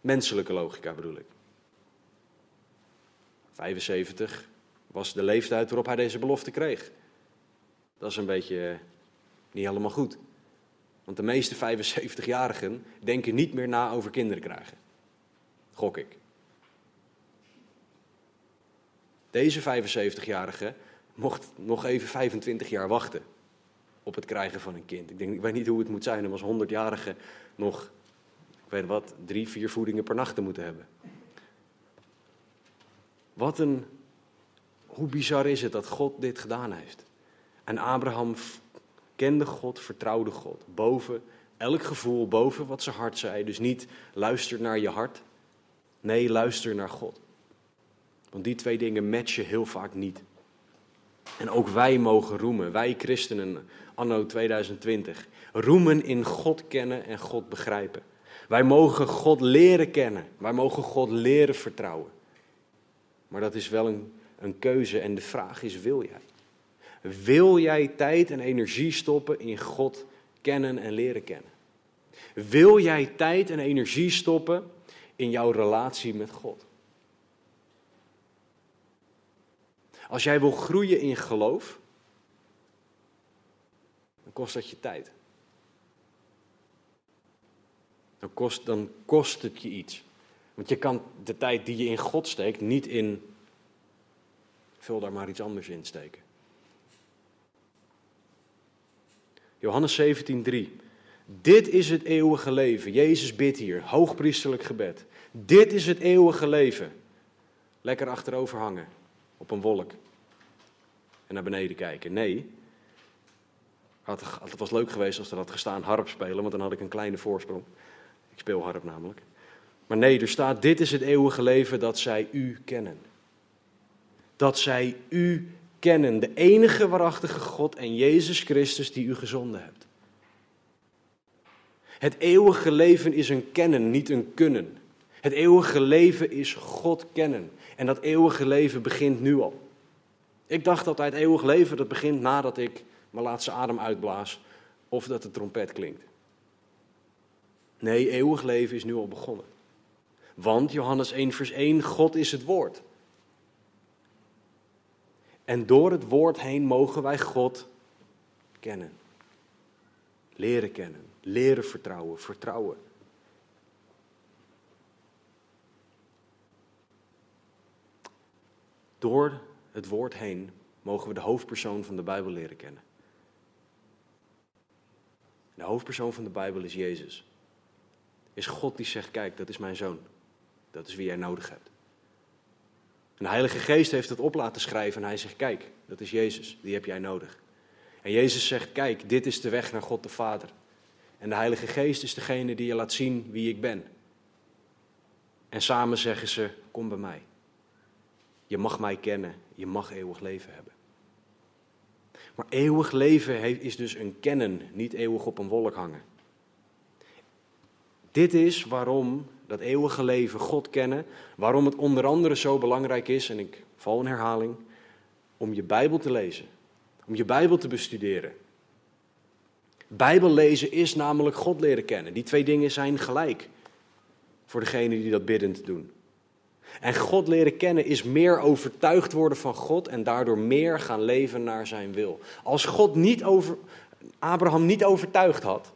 Menselijke logica bedoel ik. 75 was de leeftijd waarop hij deze belofte kreeg. Dat is een beetje eh, niet helemaal goed. Want de meeste 75-jarigen denken niet meer na over kinderen krijgen. Gok ik. Deze 75-jarige mocht nog even 25 jaar wachten op het krijgen van een kind. Ik, denk, ik weet niet hoe het moet zijn om als 100-jarige nog, ik weet wat, drie, vier voedingen per nacht te moeten hebben. Wat een, hoe bizar is het dat God dit gedaan heeft. En Abraham kende God, vertrouwde God, boven elk gevoel, boven wat zijn hart zei. Dus niet luister naar je hart, Nee, luister naar God. Want die twee dingen matchen heel vaak niet. En ook wij mogen roemen, wij christenen anno 2020, roemen in God kennen en God begrijpen. Wij mogen God leren kennen, wij mogen God leren vertrouwen. Maar dat is wel een, een keuze en de vraag is, wil jij? Wil jij tijd en energie stoppen in God kennen en leren kennen? Wil jij tijd en energie stoppen in jouw relatie met God. Als jij wil groeien in geloof, dan kost dat je tijd. Dan kost, dan kost het je iets. Want je kan de tijd die je in God steekt niet in. Vul daar maar iets anders in steken. Johannes 17:3. Dit is het eeuwige leven. Jezus bidt hier, hoogpriesterlijk gebed. Dit is het eeuwige leven. Lekker achterover hangen op een wolk en naar beneden kijken. Nee, het was leuk geweest als er had gestaan harp spelen, want dan had ik een kleine voorsprong. Ik speel harp namelijk. Maar nee, er staat: Dit is het eeuwige leven dat zij u kennen. Dat zij u kennen, de enige waarachtige God en Jezus Christus die u gezonden hebt. Het eeuwige leven is een kennen, niet een kunnen. Het eeuwige leven is God kennen. En dat eeuwige leven begint nu al. Ik dacht altijd, eeuwig leven, dat begint nadat ik mijn laatste adem uitblaas of dat de trompet klinkt. Nee, eeuwig leven is nu al begonnen. Want Johannes 1, vers 1, God is het woord. En door het woord heen mogen wij God kennen. Leren kennen, leren vertrouwen, vertrouwen. Door het woord heen mogen we de hoofdpersoon van de Bijbel leren kennen. De hoofdpersoon van de Bijbel is Jezus. Is God die zegt: Kijk, dat is mijn zoon. Dat is wie jij nodig hebt. En de Heilige Geest heeft het op laten schrijven en hij zegt: Kijk, dat is Jezus, die heb jij nodig. En Jezus zegt: Kijk, dit is de weg naar God de Vader. En de Heilige Geest is degene die je laat zien wie ik ben. En samen zeggen ze: Kom bij mij. Je mag mij kennen, je mag eeuwig leven hebben. Maar eeuwig leven is dus een kennen, niet eeuwig op een wolk hangen. Dit is waarom dat eeuwige leven, God kennen, waarom het onder andere zo belangrijk is, en ik val in herhaling, om je Bijbel te lezen, om je Bijbel te bestuderen. Bijbel lezen is namelijk God leren kennen. Die twee dingen zijn gelijk voor degene die dat biddend doen. En God leren kennen is meer overtuigd worden van God en daardoor meer gaan leven naar zijn wil. Als God niet over, Abraham niet overtuigd had,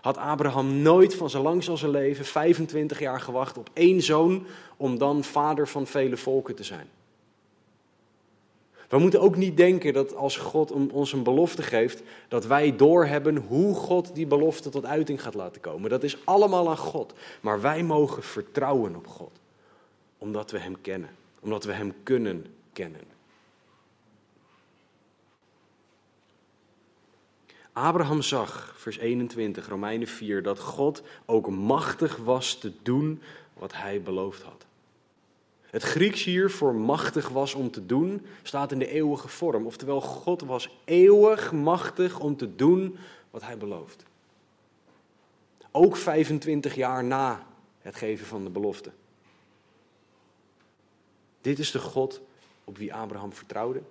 had Abraham nooit van zijn lang zijn leven 25 jaar gewacht op één zoon om dan vader van vele volken te zijn. We moeten ook niet denken dat als God ons een belofte geeft, dat wij doorhebben hoe God die belofte tot uiting gaat laten komen. Dat is allemaal aan God. Maar wij mogen vertrouwen op God, omdat we Hem kennen, omdat we Hem kunnen kennen. Abraham zag, vers 21, Romeinen 4, dat God ook machtig was te doen wat hij beloofd had. Het Grieks hier voor machtig was om te doen, staat in de eeuwige vorm. Oftewel, God was eeuwig machtig om te doen wat hij belooft. Ook 25 jaar na het geven van de belofte. Dit is de God op wie Abraham vertrouwde.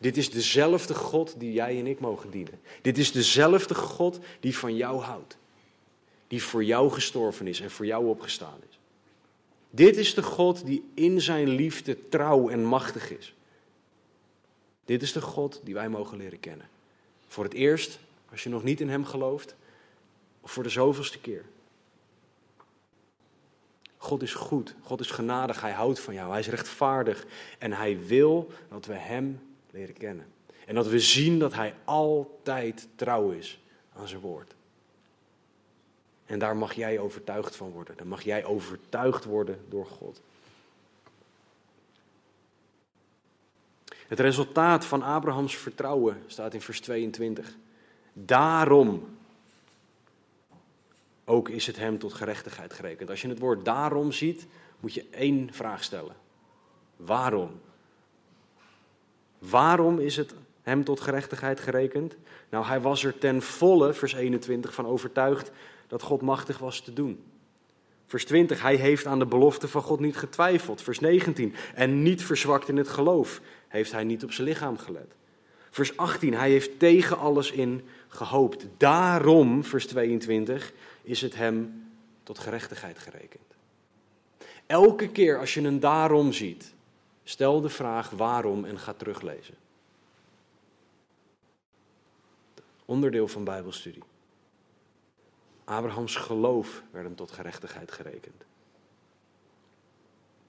Dit is dezelfde God die jij en ik mogen dienen. Dit is dezelfde God die van jou houdt. Die voor jou gestorven is en voor jou opgestaan is. Dit is de God die in zijn liefde trouw en machtig is. Dit is de God die wij mogen leren kennen. Voor het eerst, als je nog niet in Hem gelooft, of voor de zoveelste keer. God is goed, God is genadig, Hij houdt van jou, Hij is rechtvaardig en Hij wil dat we Hem leren kennen. En dat we zien dat Hij altijd trouw is aan zijn woord. En daar mag jij overtuigd van worden. Daar mag jij overtuigd worden door God. Het resultaat van Abrahams vertrouwen staat in vers 22. Daarom ook is het hem tot gerechtigheid gerekend. Als je het woord daarom ziet, moet je één vraag stellen. Waarom? Waarom is het hem tot gerechtigheid gerekend? Nou, hij was er ten volle, vers 21, van overtuigd dat God machtig was te doen. Vers 20, hij heeft aan de belofte van God niet getwijfeld. Vers 19, en niet verzwakt in het geloof, heeft hij niet op zijn lichaam gelet. Vers 18, hij heeft tegen alles in gehoopt. Daarom, vers 22, is het hem tot gerechtigheid gerekend. Elke keer als je een daarom ziet, stel de vraag waarom en ga teruglezen. Onderdeel van Bijbelstudie. Abrahams geloof werd hem tot gerechtigheid gerekend.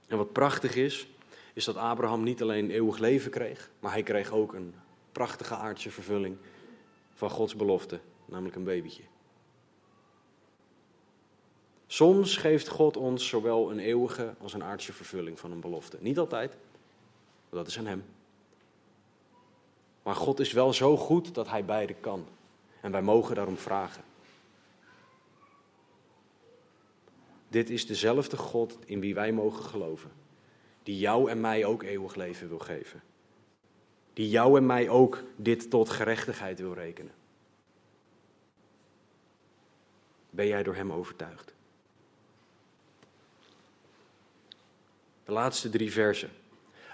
En wat prachtig is, is dat Abraham niet alleen eeuwig leven kreeg, maar hij kreeg ook een prachtige aardse vervulling van Gods belofte, namelijk een babytje. Soms geeft God ons zowel een eeuwige als een aardse vervulling van een belofte. Niet altijd, dat is aan Hem. Maar God is wel zo goed dat Hij beide kan. En wij mogen daarom vragen. Dit is dezelfde God in wie wij mogen geloven. Die jou en mij ook eeuwig leven wil geven. Die jou en mij ook dit tot gerechtigheid wil rekenen. Ben jij door Hem overtuigd? De laatste drie versen.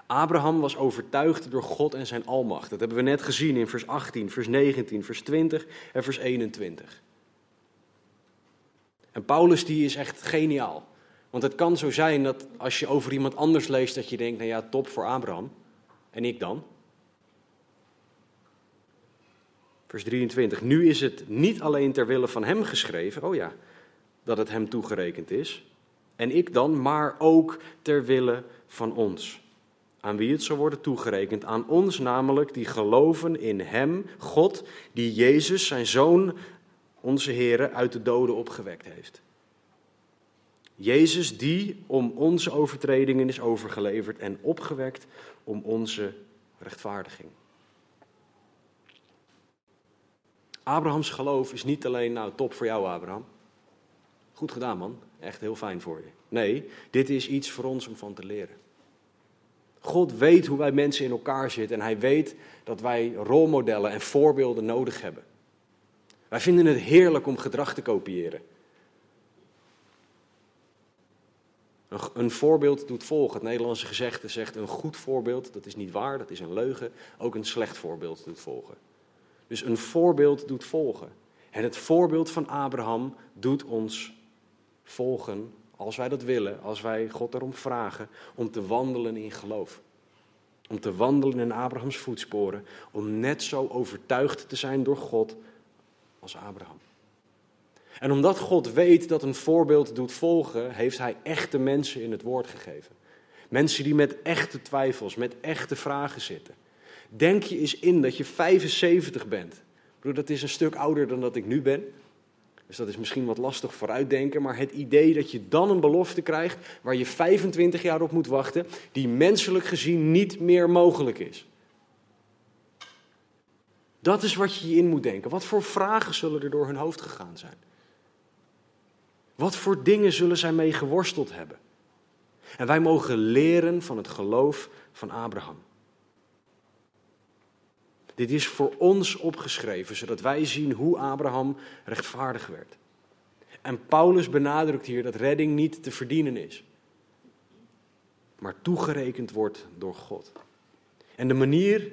Abraham was overtuigd door God en zijn almacht. Dat hebben we net gezien in vers 18, vers 19, vers 20 en vers 21. En Paulus die is echt geniaal. Want het kan zo zijn dat als je over iemand anders leest, dat je denkt, nou ja, top voor Abraham. En ik dan? Vers 23. Nu is het niet alleen ter wille van hem geschreven, oh ja, dat het hem toegerekend is. En ik dan, maar ook ter wille van ons. aan wie het zal worden toegerekend, aan ons namelijk, die geloven in Hem, God, die Jezus, zijn Zoon, onze Heer, uit de doden opgewekt heeft. Jezus die om onze overtredingen is overgeleverd en opgewekt om onze rechtvaardiging. Abrahams geloof is niet alleen, nou top voor jou Abraham. Goed gedaan man, echt heel fijn voor je. Nee, dit is iets voor ons om van te leren. God weet hoe wij mensen in elkaar zitten en hij weet dat wij rolmodellen en voorbeelden nodig hebben. Wij vinden het heerlijk om gedrag te kopiëren. Een voorbeeld doet volgen. Het Nederlandse gezegde zegt een goed voorbeeld, dat is niet waar, dat is een leugen. Ook een slecht voorbeeld doet volgen. Dus een voorbeeld doet volgen. En het voorbeeld van Abraham doet ons volgen, als wij dat willen, als wij God erom vragen, om te wandelen in geloof. Om te wandelen in Abrahams voetsporen, om net zo overtuigd te zijn door God als Abraham. En omdat God weet dat een voorbeeld doet volgen, heeft Hij echte mensen in het woord gegeven. Mensen die met echte twijfels, met echte vragen zitten. Denk je eens in dat je 75 bent. Ik dat is een stuk ouder dan dat ik nu ben. Dus dat is misschien wat lastig vooruitdenken, maar het idee dat je dan een belofte krijgt waar je 25 jaar op moet wachten, die menselijk gezien niet meer mogelijk is. Dat is wat je je in moet denken. Wat voor vragen zullen er door hun hoofd gegaan zijn? Wat voor dingen zullen zij mee geworsteld hebben? En wij mogen leren van het geloof van Abraham. Dit is voor ons opgeschreven, zodat wij zien hoe Abraham rechtvaardig werd. En Paulus benadrukt hier dat redding niet te verdienen is, maar toegerekend wordt door God. En de manier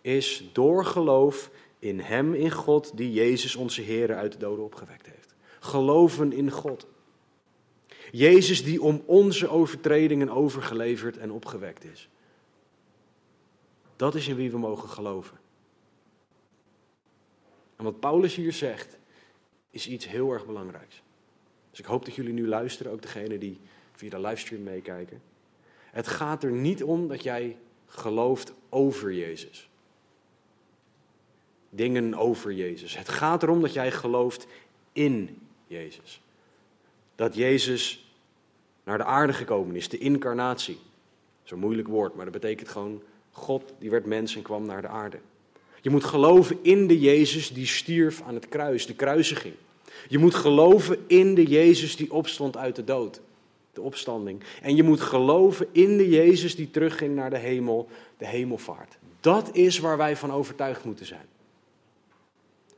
is door geloof in Hem, in God, die Jezus onze Heer uit de doden opgewekt heeft. Geloven in God. Jezus die om onze overtredingen overgeleverd en opgewekt is. Dat is in wie we mogen geloven. En wat Paulus hier zegt, is iets heel erg belangrijks. Dus ik hoop dat jullie nu luisteren, ook degene die via de livestream meekijken. Het gaat er niet om dat jij gelooft over Jezus. Dingen over Jezus. Het gaat erom dat jij gelooft in Jezus. Dat Jezus naar de aarde gekomen is, de incarnatie. Zo'n moeilijk woord, maar dat betekent gewoon God die werd mens en kwam naar de aarde. Je moet geloven in de Jezus die stierf aan het kruis, de kruisiging. Je moet geloven in de Jezus die opstond uit de dood, de opstanding. En je moet geloven in de Jezus die terugging naar de hemel, de hemelvaart. Dat is waar wij van overtuigd moeten zijn.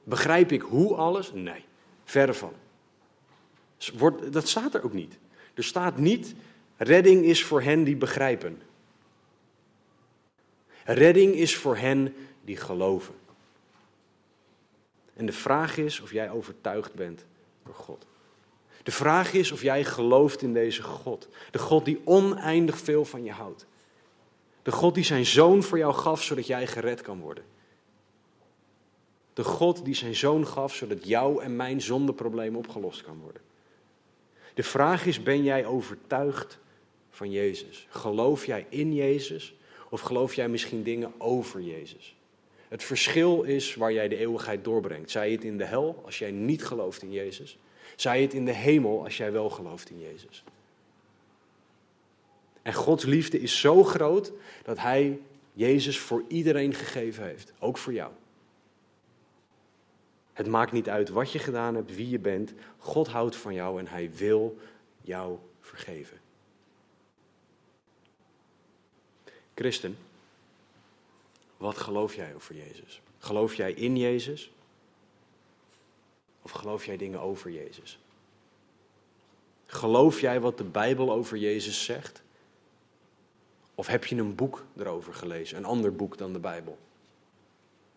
Begrijp ik hoe alles? Nee, verre van. Dat staat er ook niet. Er staat niet, redding is voor hen die begrijpen. Redding is voor hen die geloven. En de vraag is of jij overtuigd bent door God. De vraag is of jij gelooft in deze God. De God die oneindig veel van je houdt. De God die zijn zoon voor jou gaf zodat jij gered kan worden. De God die zijn zoon gaf zodat jouw en mijn zondeprobleem opgelost kan worden. De vraag is, ben jij overtuigd van Jezus? Geloof jij in Jezus of geloof jij misschien dingen over Jezus? Het verschil is waar jij de eeuwigheid doorbrengt. Zij het in de hel als jij niet gelooft in Jezus. Zij het in de hemel als jij wel gelooft in Jezus. En Gods liefde is zo groot dat Hij Jezus voor iedereen gegeven heeft, ook voor jou. Het maakt niet uit wat je gedaan hebt, wie je bent. God houdt van jou en Hij wil jou vergeven. Christen, wat geloof jij over Jezus? Geloof jij in Jezus? Of geloof jij dingen over Jezus? Geloof jij wat de Bijbel over Jezus zegt? Of heb je een boek erover gelezen, een ander boek dan de Bijbel?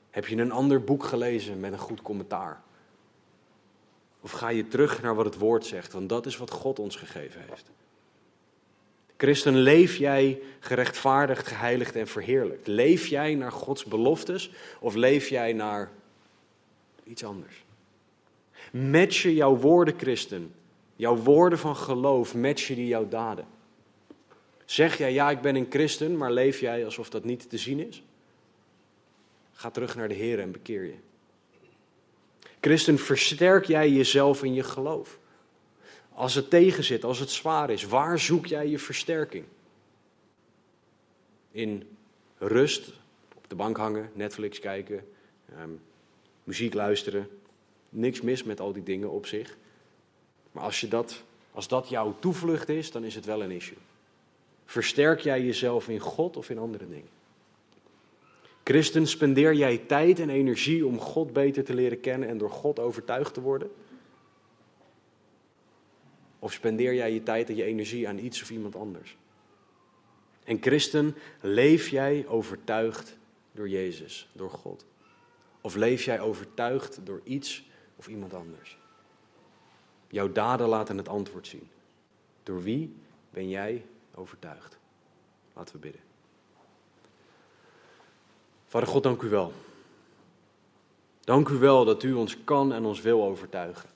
Heb je een ander boek gelezen met een goed commentaar? Of ga je terug naar wat het woord zegt, want dat is wat God ons gegeven heeft. Christen, leef jij gerechtvaardigd, geheiligd en verheerlijkt? Leef jij naar Gods beloftes of leef jij naar iets anders? Matchen jouw woorden, christen, jouw woorden van geloof, matchen die jouw daden? Zeg jij, ja, ik ben een christen, maar leef jij alsof dat niet te zien is? Ga terug naar de Heer en bekeer je. Christen, versterk jij jezelf in je geloof. Als het tegenzit, als het zwaar is, waar zoek jij je versterking? In rust, op de bank hangen, Netflix kijken, ehm, muziek luisteren. Niks mis met al die dingen op zich. Maar als, je dat, als dat jouw toevlucht is, dan is het wel een issue. Versterk jij jezelf in God of in andere dingen? Christen, spendeer jij tijd en energie om God beter te leren kennen en door God overtuigd te worden? Of spendeer jij je tijd en je energie aan iets of iemand anders? En christen, leef jij overtuigd door Jezus, door God? Of leef jij overtuigd door iets of iemand anders? Jouw daden laten het antwoord zien. Door wie ben jij overtuigd? Laten we bidden. Vader God, dank u wel. Dank u wel dat u ons kan en ons wil overtuigen.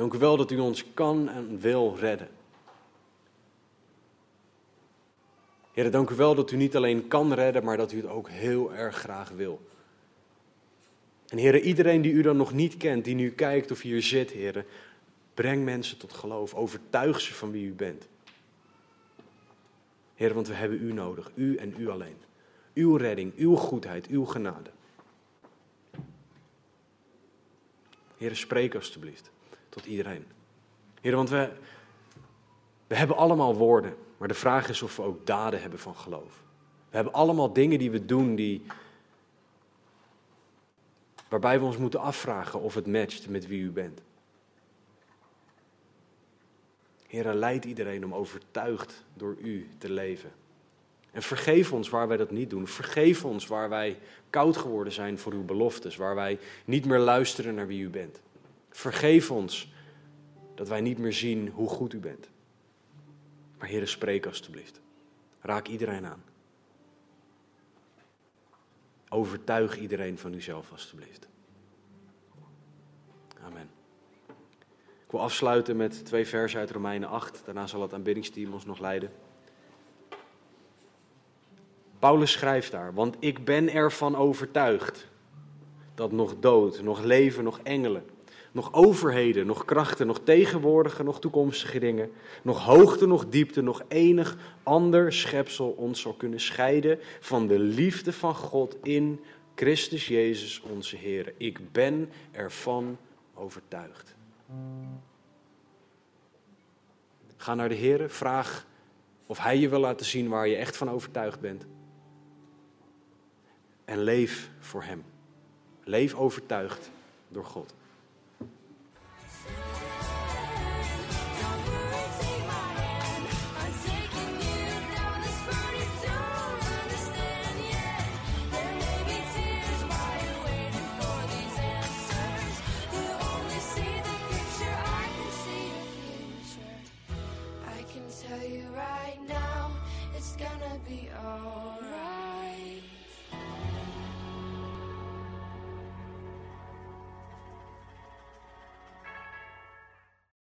Dank u wel dat u ons kan en wil redden. Heer, dank u wel dat u niet alleen kan redden, maar dat u het ook heel erg graag wil. En Heer, iedereen die u dan nog niet kent, die nu kijkt of hier zit, Heer, breng mensen tot geloof. Overtuig ze van wie u bent. Heer, want we hebben u nodig, u en u alleen. Uw redding, uw goedheid, uw genade. Heer, spreek alstublieft tot iedereen. Heer, want we, we hebben allemaal woorden, maar de vraag is of we ook daden hebben van geloof. We hebben allemaal dingen die we doen die, waarbij we ons moeten afvragen of het matcht met wie u bent. Heer, leid iedereen om overtuigd door u te leven. En vergeef ons waar wij dat niet doen. Vergeef ons waar wij koud geworden zijn voor uw beloftes, waar wij niet meer luisteren naar wie u bent. Vergeef ons dat wij niet meer zien hoe goed u bent. Maar Heer, spreek alstublieft. Raak iedereen aan. Overtuig iedereen van uzelf alstublieft. Amen. Ik wil afsluiten met twee versen uit Romeinen 8. Daarna zal het aanbiddingsteam ons nog leiden. Paulus schrijft daar, want ik ben ervan overtuigd dat nog dood, nog leven, nog engelen, nog overheden, nog krachten, nog tegenwoordige, nog toekomstige dingen, nog hoogte, nog diepte, nog enig ander schepsel ons zal kunnen scheiden van de liefde van God in Christus Jezus onze Heer. Ik ben ervan overtuigd. Ga naar de Heer, vraag of Hij je wil laten zien waar je echt van overtuigd bent en leef voor Hem. Leef overtuigd door God.